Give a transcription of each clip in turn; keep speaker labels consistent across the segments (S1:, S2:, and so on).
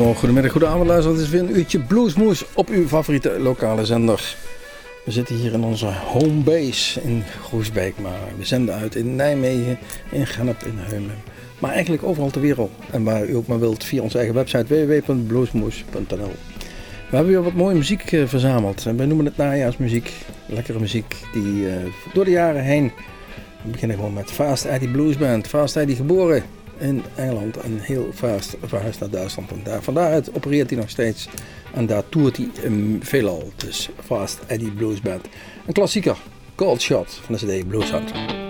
S1: goedemiddag, goedenavond luisteraars. Het is weer een uurtje Bluesmoes op uw favoriete lokale zender. We zitten hier in onze home base in Groesbeek, maar we zenden uit in Nijmegen, in Gennep, in Heumen. Maar eigenlijk overal ter wereld. En waar u ook maar wilt via onze eigen website www.bluesmoes.nl. We hebben weer wat mooie muziek eh, verzameld. En wij noemen het najaarsmuziek. Lekkere muziek die uh, door de jaren heen... We beginnen gewoon met Fast Eddie Blues Band. Fast Eddie geboren in Engeland en heel vast verhuisd naar Duitsland. En daar, van daaruit opereert hij nog steeds. En daar toert hij um, veelal. Dus Fast Eddie Blues Band. Een klassieker, Cold Shot van de CD Blues Hunter.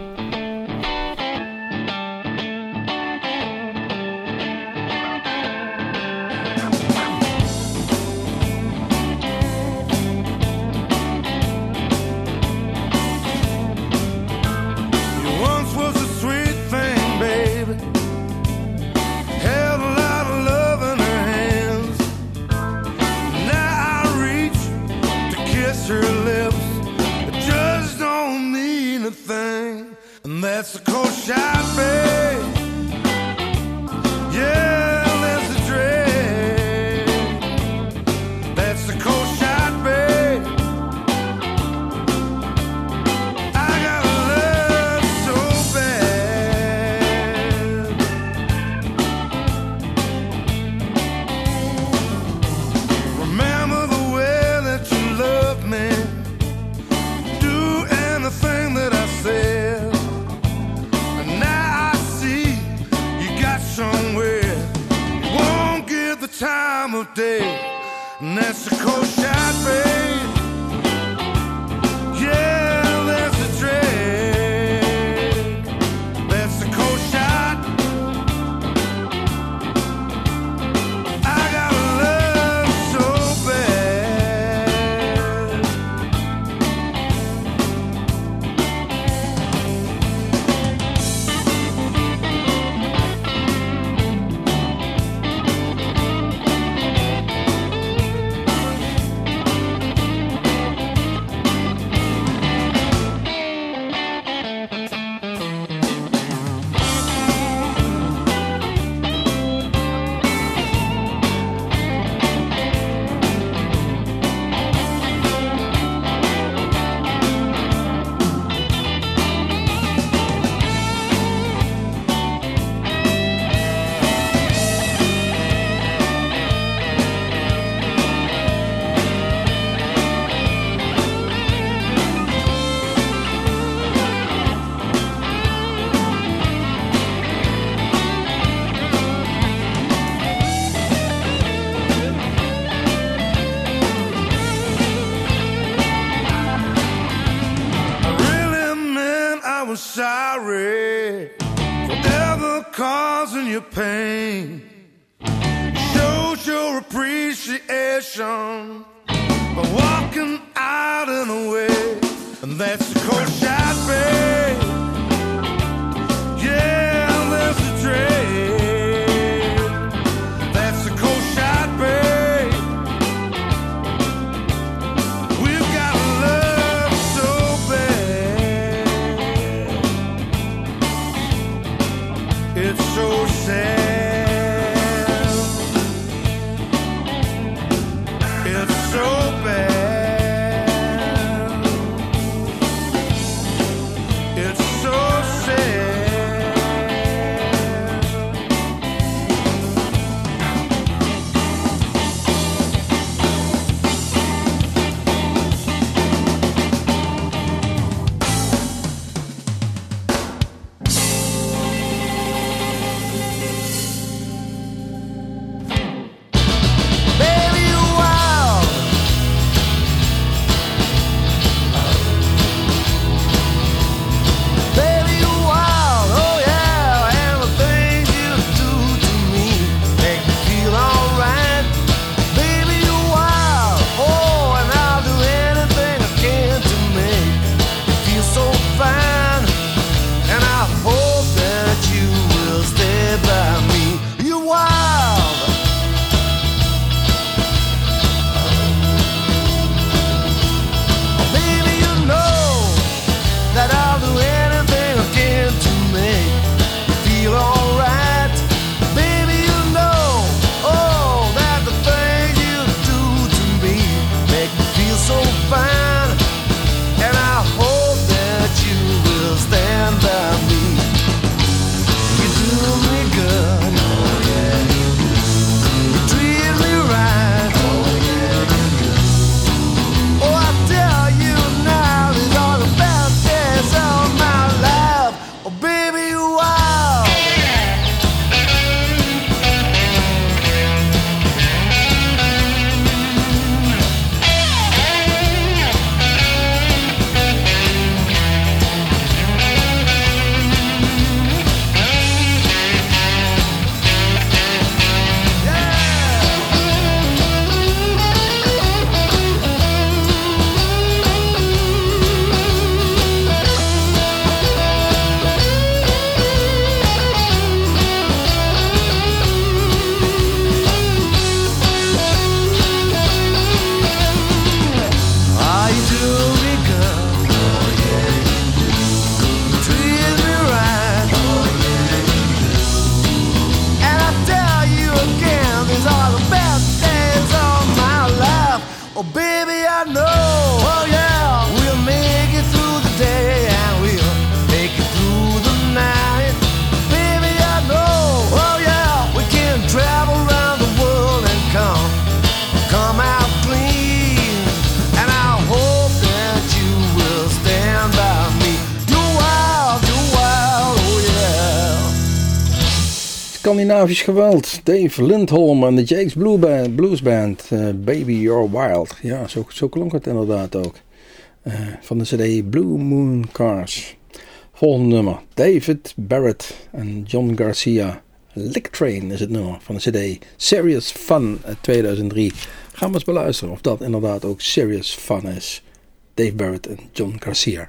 S2: Geweld. Dave Lindholm en de Jake's Blue Blues Band. Uh, Baby You're Wild. Ja, zo, zo klonk het inderdaad ook. Uh, van de CD Blue Moon Cars. Volgende nummer. David Barrett en John Garcia. Lick Train is het nummer van de CD Serious Fun uit 2003. Gaan we eens beluisteren of dat inderdaad ook serious fun is. Dave Barrett en John Garcia.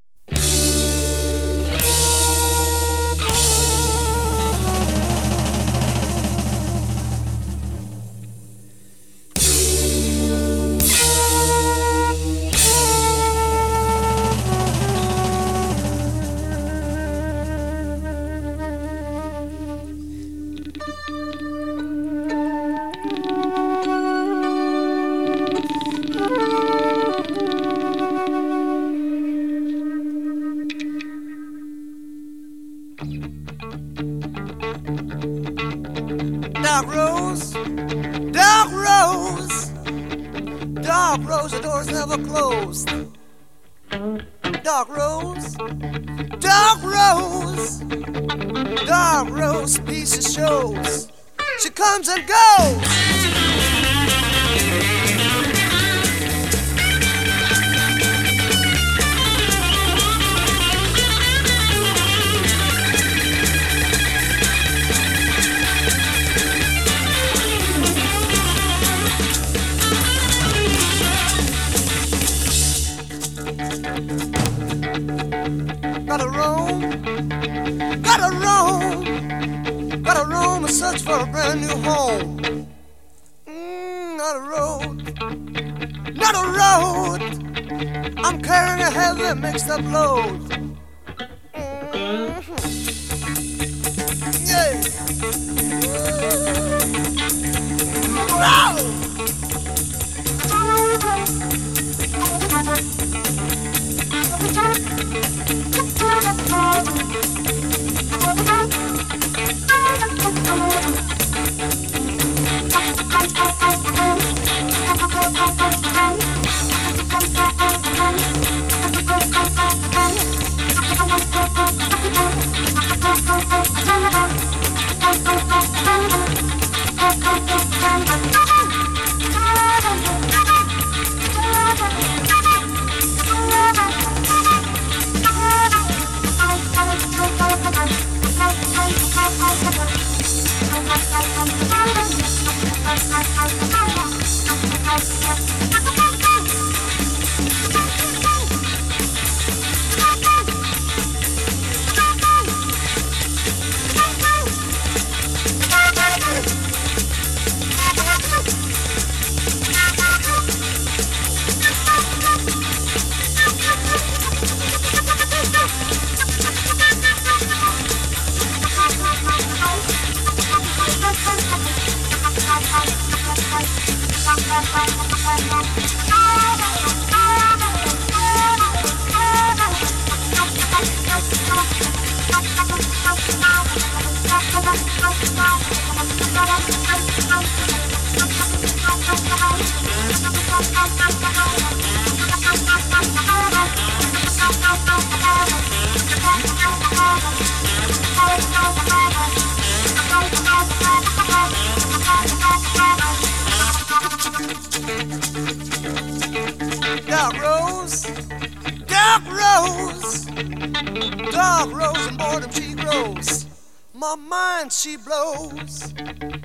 S3: She blows.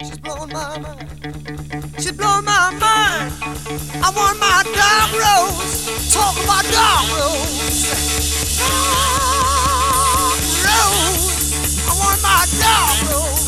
S3: She's blowing my mind. She's blowing my mind. I want my dark rose. Talk about dark rose. Dark rose. I want my dark rose.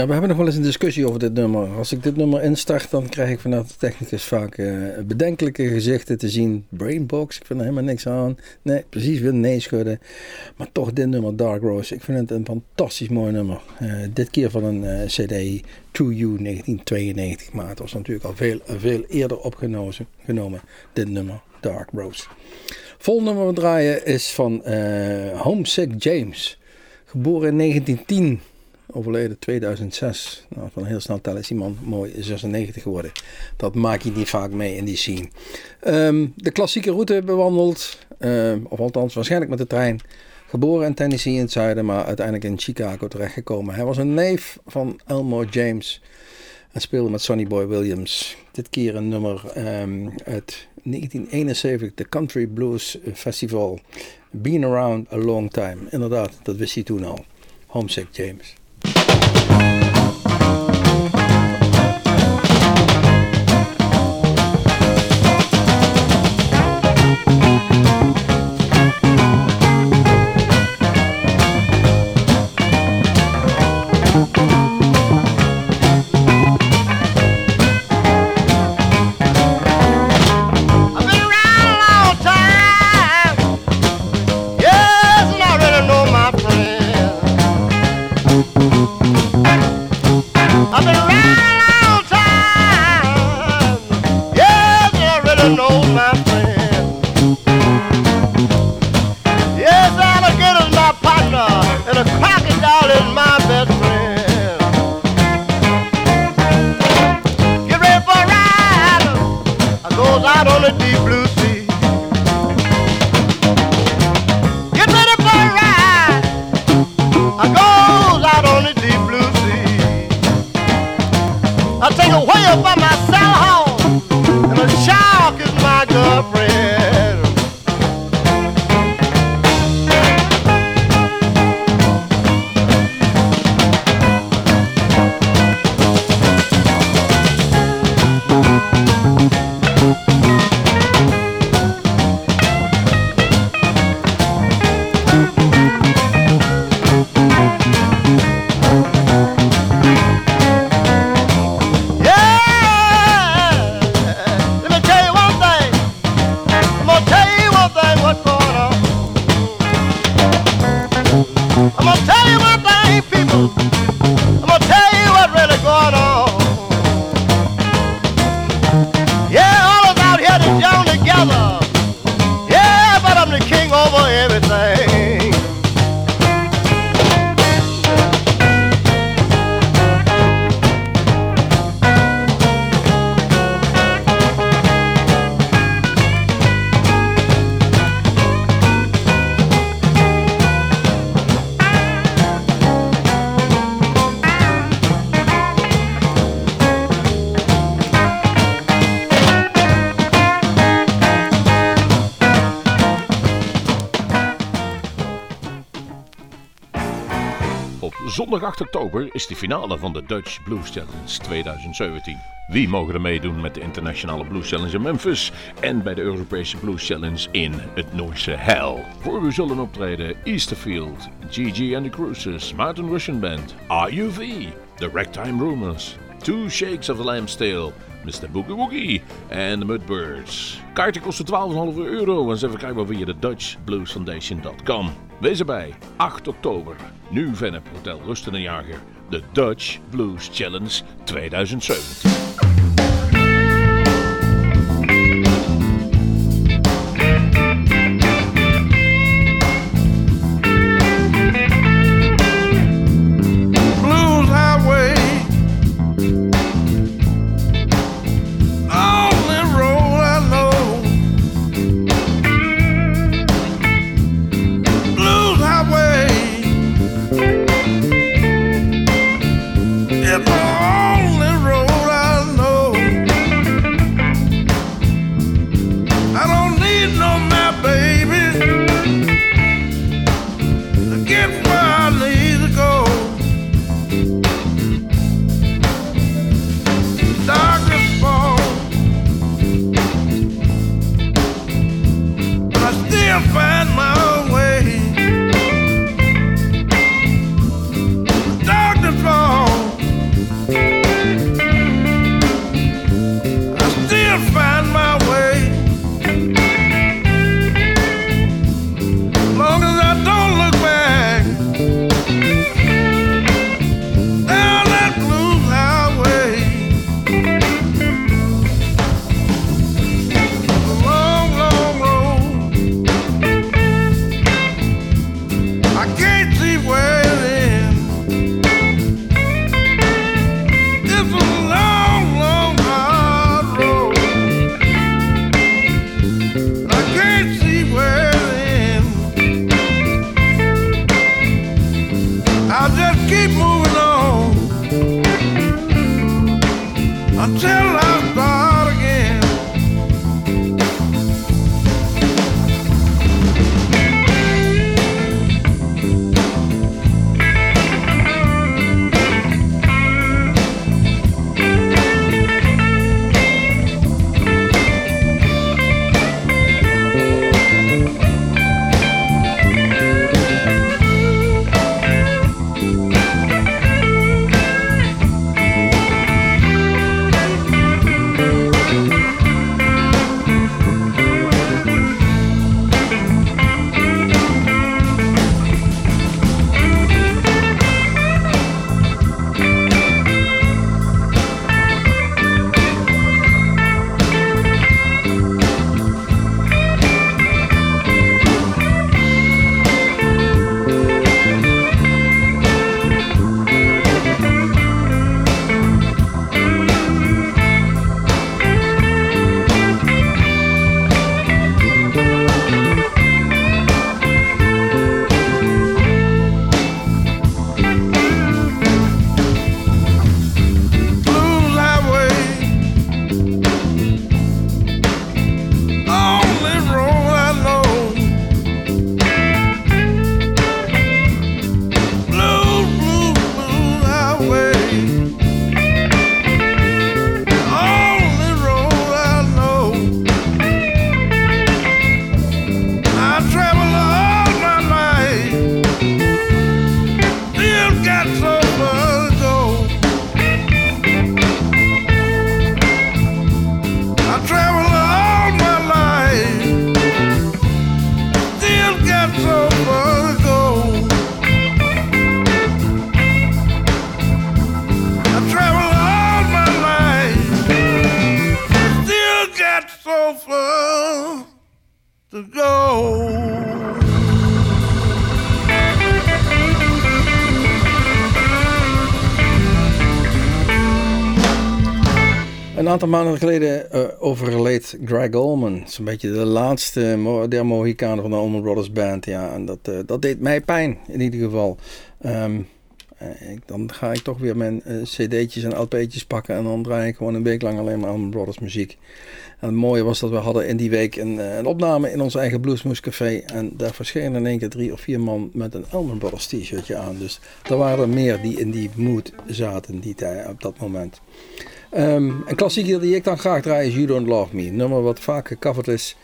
S2: Ja, we hebben nog wel eens een discussie over dit nummer. Als ik dit nummer instart, dan krijg ik vanuit de technicus vaak uh, bedenkelijke gezichten te zien. Brainbox, ik vind er helemaal niks aan. Nee, precies weer nee schudden. Maar toch dit nummer, Dark Rose, ik vind het een fantastisch mooi nummer. Uh, dit keer van een uh, CD, To You 1992. Maar het was natuurlijk al veel, veel eerder opgenomen, genomen, dit nummer, Dark Rose. Volgende nummer we draaien is van Homesick James. Geboren in 1910 overleden 2006. Nou, van heel snel tellen is iemand mooi 96 geworden. Dat maak je niet vaak mee in die scene. Ehm, de klassieke route bewandeld, um, of althans waarschijnlijk met de trein. Geboren in Tennessee in het zuiden, maar uiteindelijk in Chicago terechtgekomen. Hij was een neef van Elmore James en speelde met Sonny Boy Williams. Dit keer een nummer um, uit 1971, de Country Blues Festival. Been around a long time. Inderdaad, dat wist hij toen al. Homesick James.
S4: Zondag 8 oktober is de finale van de Dutch Blues Challenge 2017. Wie mogen er meedoen met de Internationale Blues Challenge in Memphis en bij de Europese Blues Challenge in het Noorse Hell? Voor u zullen optreden Easterfield, GG and the Cruises, Martin Russian Band, RUV, The Ragtime Rumors, Two Shakes of the Lamb's Mr. Boogie Woogie en de Mudbirds. Kaarten kosten 12,5 euro en ze verkrijgbaar via de DutchBluesFoundation.com. Wees erbij, 8 oktober, nu Vennep Hotel Rusten en Jager, de Dutch Blues Challenge 2017.
S2: Aantal maanden geleden uh, overleed Greg Allman. Zo'n beetje de laatste mo der Mohikanen van de Allman Brothers Band. Ja, en dat, uh, dat deed mij pijn in ieder geval. Um, uh, ik, dan ga ik toch weer mijn cd'tjes en LP'tjes pakken. En dan draai ik gewoon een week lang alleen maar Allman Brothers muziek. En het mooie was dat we hadden in die week een, een opname in ons eigen Bluesmoes Café. En daar verschenen in één keer drie of vier man met een Allman Brothers t-shirtje aan. Dus er waren er meer die in die mood zaten die op dat moment. Um, een klassieker die ik dan graag draai is You Don't Love Me. Een nummer wat vaak gecoverd is.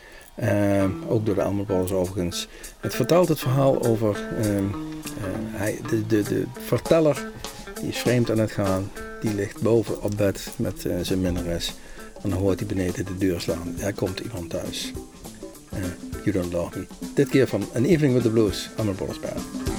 S2: Um, ook door de Brothers overigens. Het vertelt het verhaal over um, uh, hij, de, de, de verteller. Die is vreemd aan het gaan. Die ligt boven op bed met uh, zijn minnares. En dan hoort hij beneden de deur slaan. Er komt iemand thuis. Uh, you Don't Love Me. Dit keer van An Evening with the Blues. Brothers Band.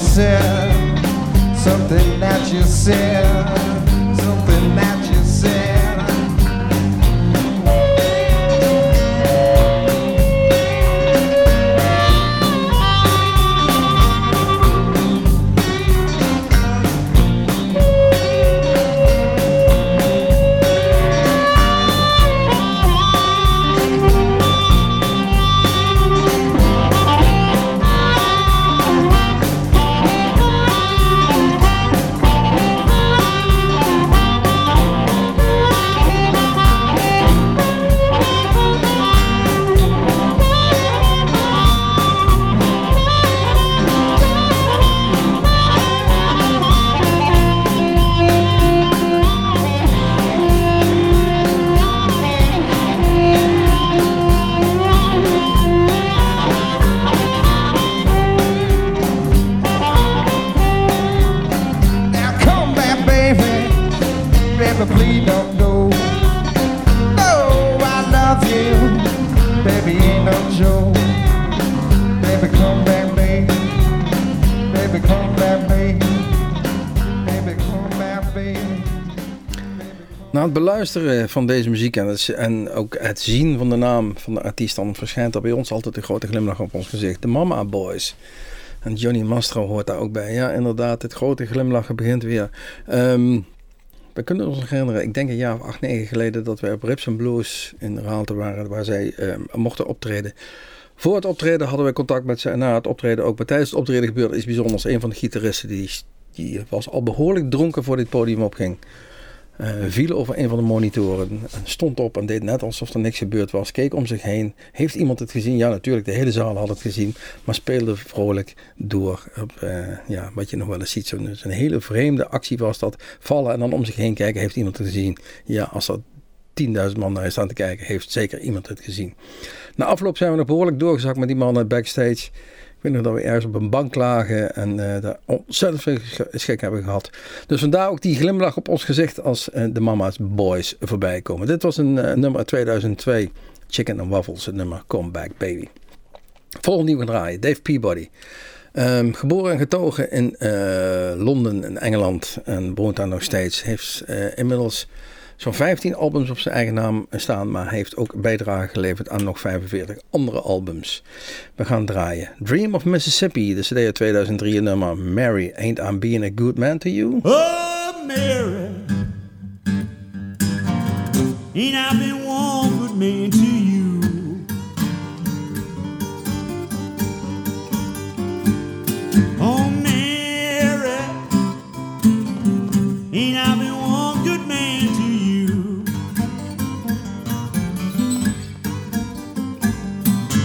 S5: Said, something that you said,
S2: Beluisteren van deze muziek en, het, en ook het zien van de naam van de artiest, dan verschijnt er bij ons altijd een grote glimlach op ons gezicht. De Mama Boys. En Johnny Mastro hoort daar ook bij. Ja, inderdaad, het grote glimlachen begint weer. Ehm, we kunnen ons herinneren, ik denk een jaar of acht, negen geleden, dat wij op Rips and Blues in Raalte waren, waar zij ehm, mochten optreden. Voor het optreden hadden we contact met ze en na het optreden ook. Maar tijdens het optreden gebeurde iets bijzonders. Een van de gitaristen die, die was al behoorlijk dronken voor dit podium opging. Eh, viel over een van de monitoren. en Stond op en deed net alsof er niks gebeurd was. Keek om zich heen. Heeft iemand het gezien? Ja, natuurlijk. De hele zaal had het gezien. Maar speelde vrolijk door. Op, eh, ja, wat je nog wel eens ziet. Zo'n zo'n hele vreemde actie was dat. Vallen en dan om zich heen kijken. Heeft iemand het gezien? Ja, als er 10.000 man naar je staan te kijken, heeft zeker iemand het gezien. Na afloop zijn we nog behoorlijk doorgezakt met die mannen backstage. Ik weet nog dat we ergens op een bank lagen en eh, daar ontzettend veel sch- schik hebben gehad. Dus vandaar ook die glimlach op ons gezicht als eh, de Mama's Boys voorbij komen. Dit was een eh, nummer uit 2002, Chicken and Waffles, het nummer Come Back Baby. Volgende nieuwe draaien, Dave Peabody. Ehm, geboren en getogen in Londen in Engeland en woont daar nog steeds. Heeft inmiddels zo'n 15 albums op zijn eigen naam staan, maar heeft ook bijdrage geleverd aan nog 45 andere albums. We gaan draaien. Dream of Mississippi, de CD uit 2003, een nummer Mary, Ain't I Being a Good Man to You?
S6: Oh, Mary, ain't I been one good man to you?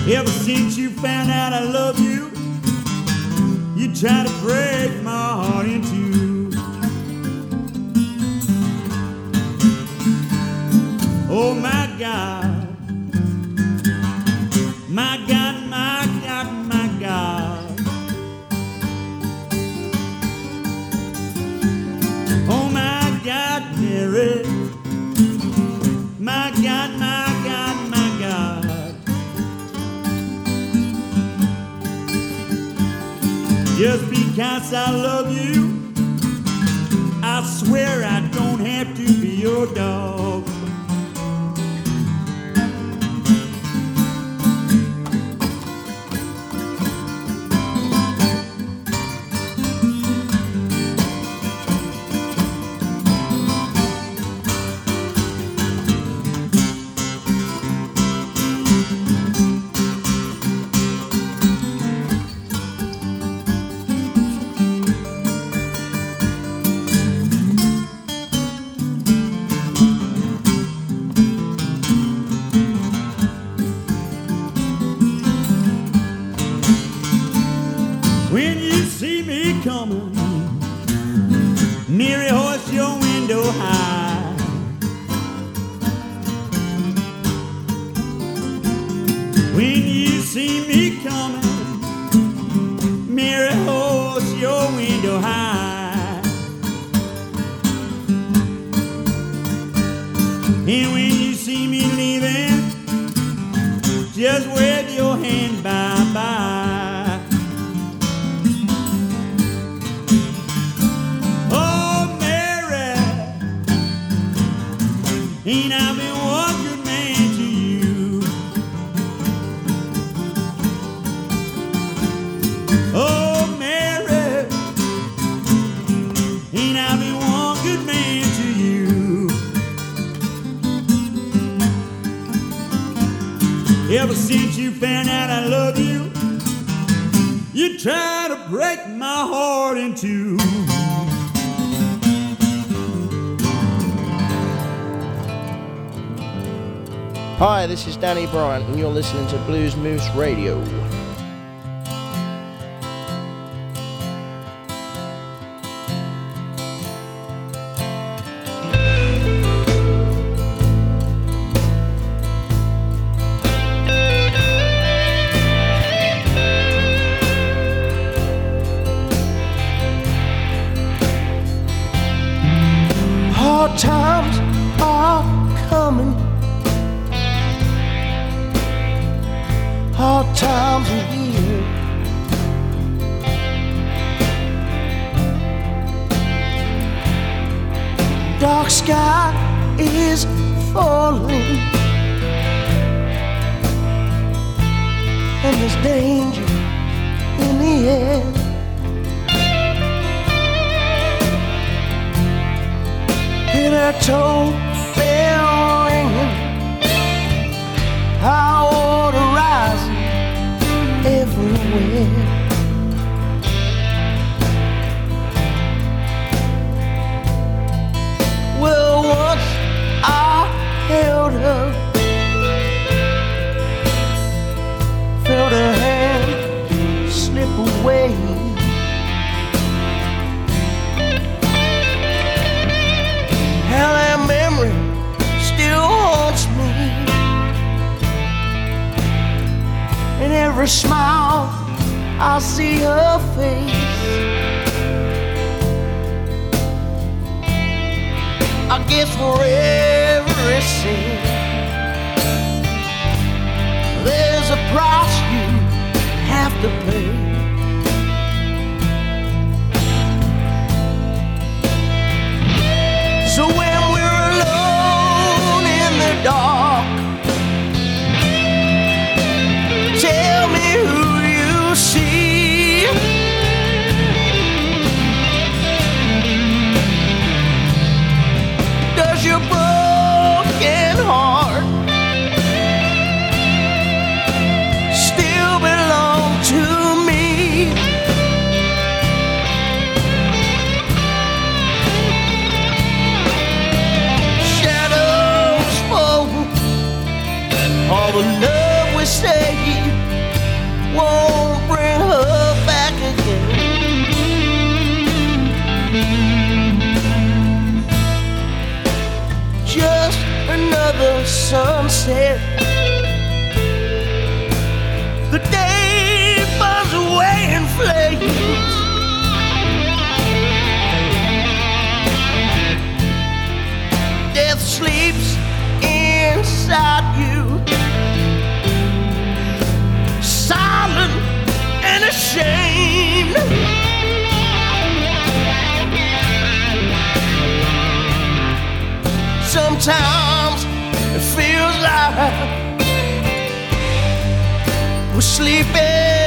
S6: Ever since you found out I love you, you try to break my heart in two. Oh my God. My God, my God, my God. Oh my God, Mary. My God, my Just because I love you, I swear I don't have to be your dog. To break my heart in two.
S3: Hi, this is Danny Bryant, and you're listening to Blues Moose Radio.
S7: I
S3: guess for every sin there's a price you have to pay. said the day burns away in flames. Death sleeps inside you, silent and ashamed. Sometimes alive. We're sleeping.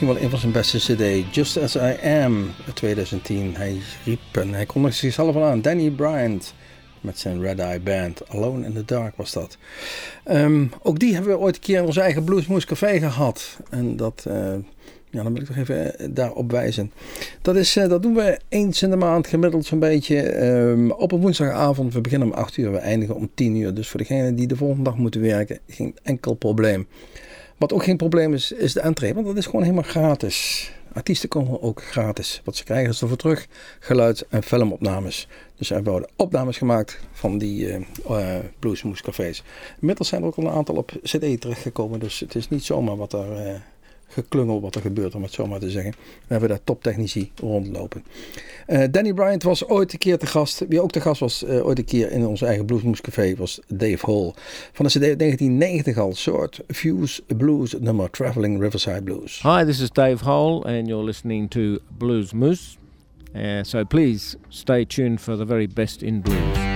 S2: Misschien wel een van zijn beste cd. Just As I Am, 2010. Hij riep en hij kondigde zichzelf al aan. Danny Bryant met zijn Red Eye Band. Alone in the Dark was dat. Ehm, ook die hebben we ooit een keer in ons eigen Bluesmoose Café gehad. En dat... Uh, ja, dan wil ik toch even eh, daarop wijzen. Dat, is, uh, dat doen we eens in de maand gemiddeld zo'n beetje. Um, op een woensdagavond. We beginnen om 8 uur, we eindigen om 10 uur. Dus voor degenen die de volgende dag moeten werken, geen enkel probleem. Wat ook geen probleem is, is de entree, want dat is gewoon helemaal gratis. Artiesten komen ook gratis. Wat ze krijgen is ervoor terug geluid- en filmopnames. Dus er worden opnames gemaakt van die uh, uh, Bluesmoes cafés. Inmiddels zijn er ook al een aantal op cd terechtgekomen. Dus het is niet zomaar wat. Uh, geklungel wat er gebeurt, om het zo maar te zeggen. We hebben daar toptechnici rondlopen. Uh, Danny Bryant was ooit een keer te gast. Wie ook te gast was uh, ooit een keer in ons eigen Bluesmoes Café was Dave Hall. Van de CD 1990 al. Short Fuse Blues nummer Traveling Riverside Blues.
S8: Hi, this is Dave Hall and you're listening to Blues Moose. Uh, so please stay tuned for the very best in blues.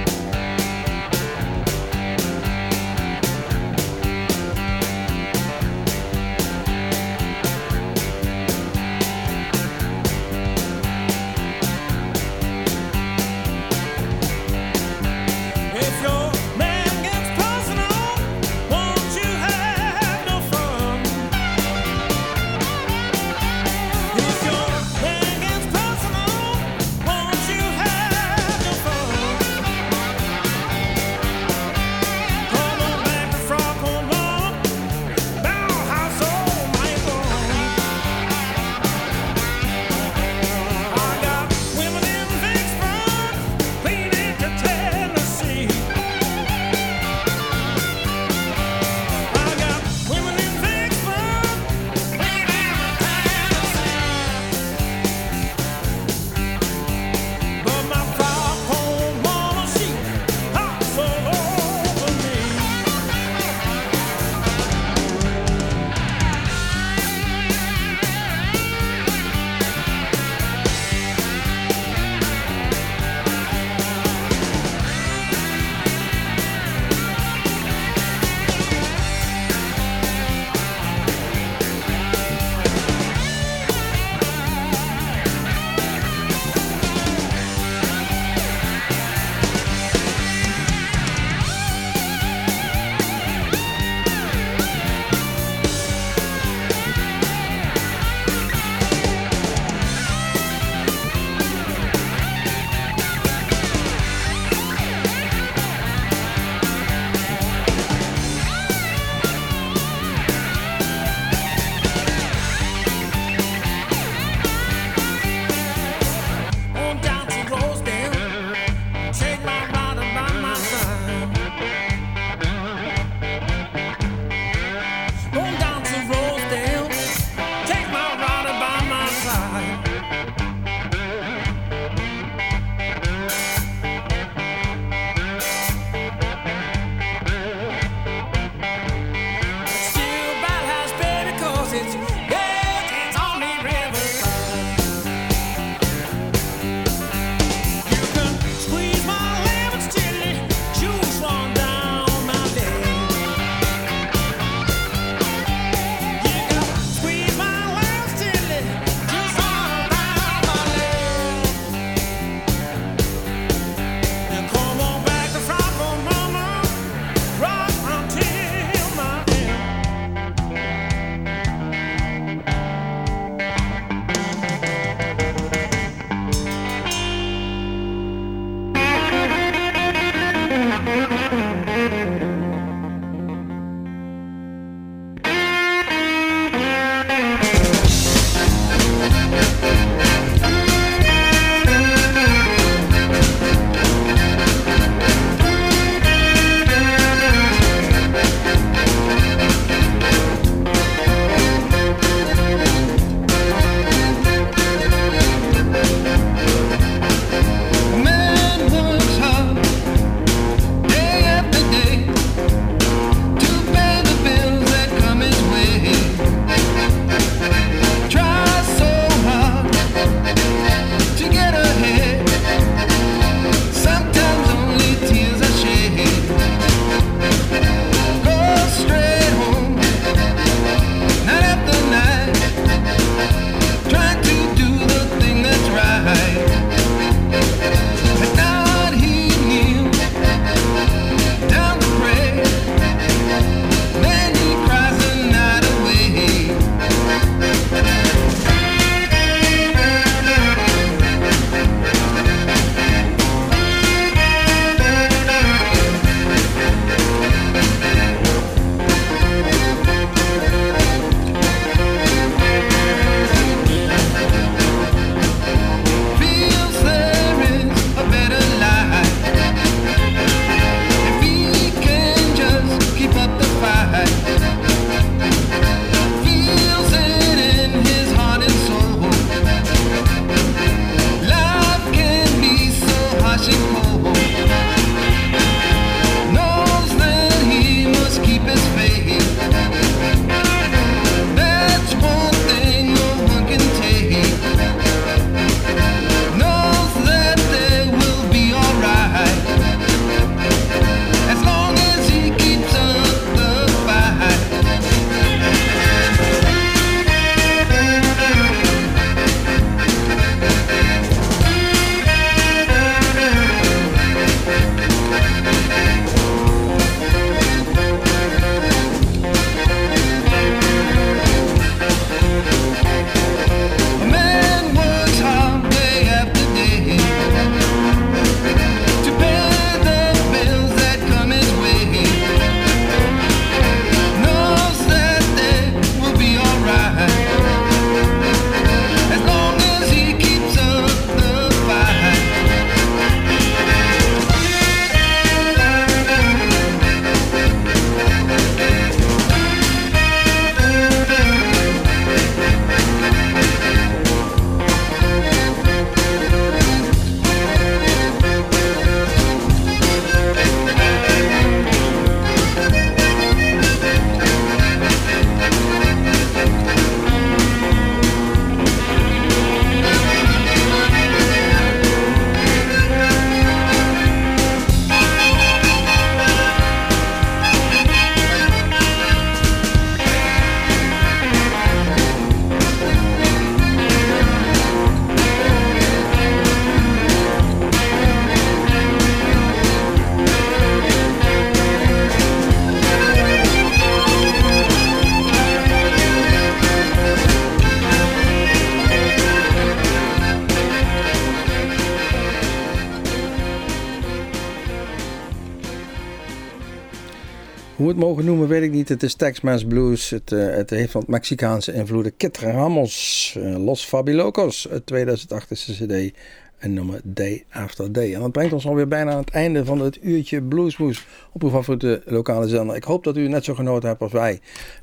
S2: Mogen noemen weet ik niet. Het is Tex-Mex Blues. Het, eh, het heeft wat Mexicaanse invloeden. Kit Ramos, eh, Los Fabilocos, het 2008 is de cd. En nummer Day After Day. En dat brengt ons alweer bijna aan het einde van het uurtje Bluesmoes op uw favoriete lokale zender. Ik hoop dat u net zo genoten hebt als wij. In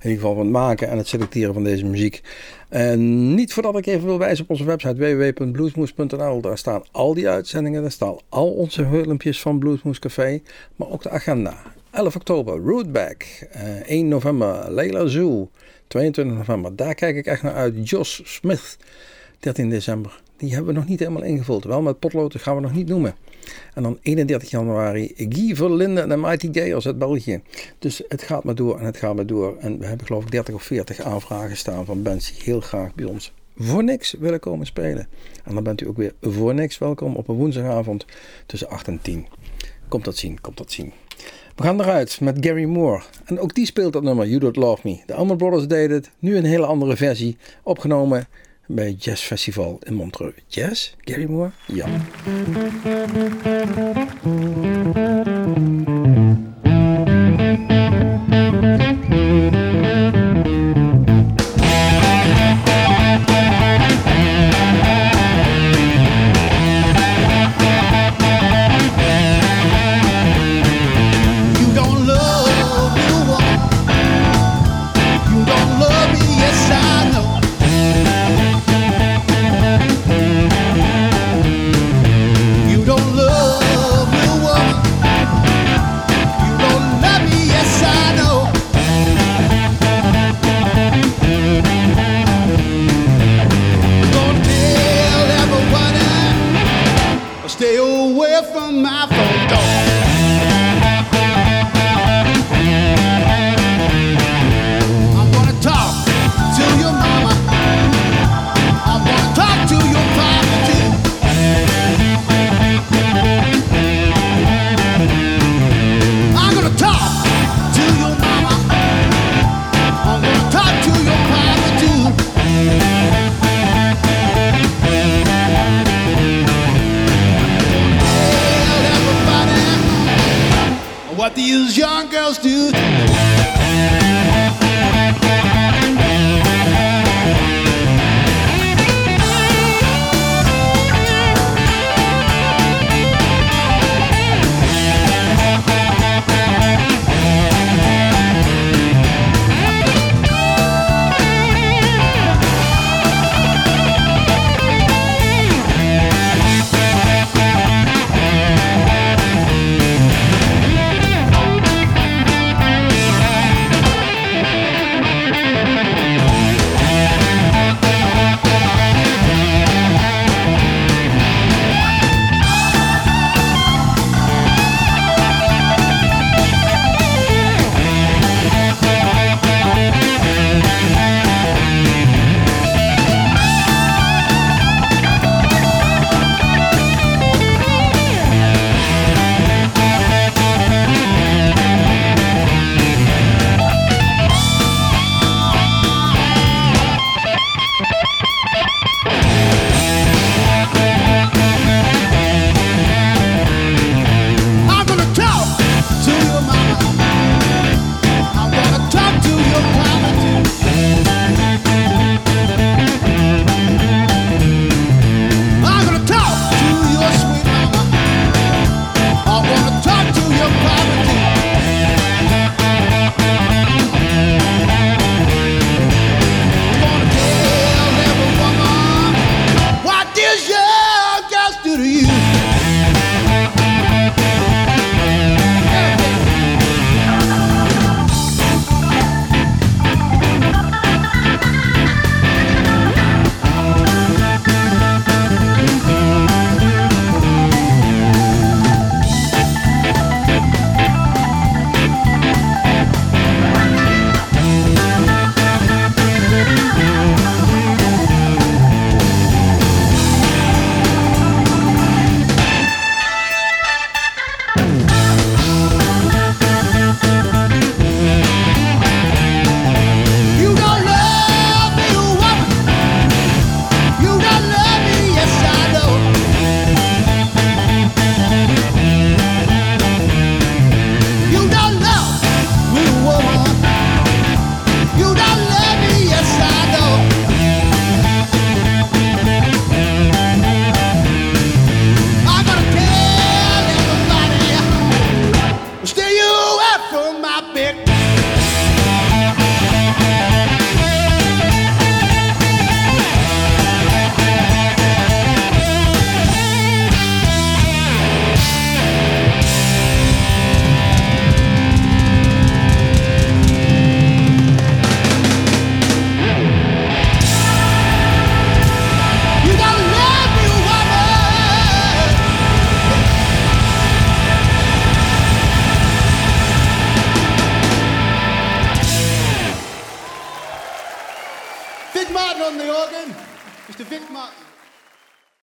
S2: ieder geval van het maken en het selecteren van deze muziek. En niet voordat ik even wil wijzen op onze website www.bluesmoes.nl. Daar staan al die uitzendingen. Daar staan al onze filmpjes van Bluesmoes Café. Maar ook de agenda. 11 oktober, Rootback. Eh 1 november, Leila Zoo. 22 november, daar kijk ik echt naar uit. Josh Smith, 13 december. Die hebben we nog niet helemaal ingevuld. Wel met potlood, gaan we nog niet noemen. En dan 31 januari, Guy Verlinde en de Mighty Gayers uit België. Dus het gaat maar door en het gaat maar door. En we hebben geloof ik 30 of 40 aanvragen staan van bands die heel graag bij ons voor niks willen komen spelen. En dan bent u ook weer voor niks welkom op een woensdagavond tussen 8 en 10. Komt dat zien, komt dat zien. We gaan eruit met Gary Moore. En ook die speelt dat nummer, You Don't Love Me. De Allman Brothers deden het, nu een hele andere versie. Opgenomen bij Jazz Festival in Montreux. Jazz? Gary Moore? Ja.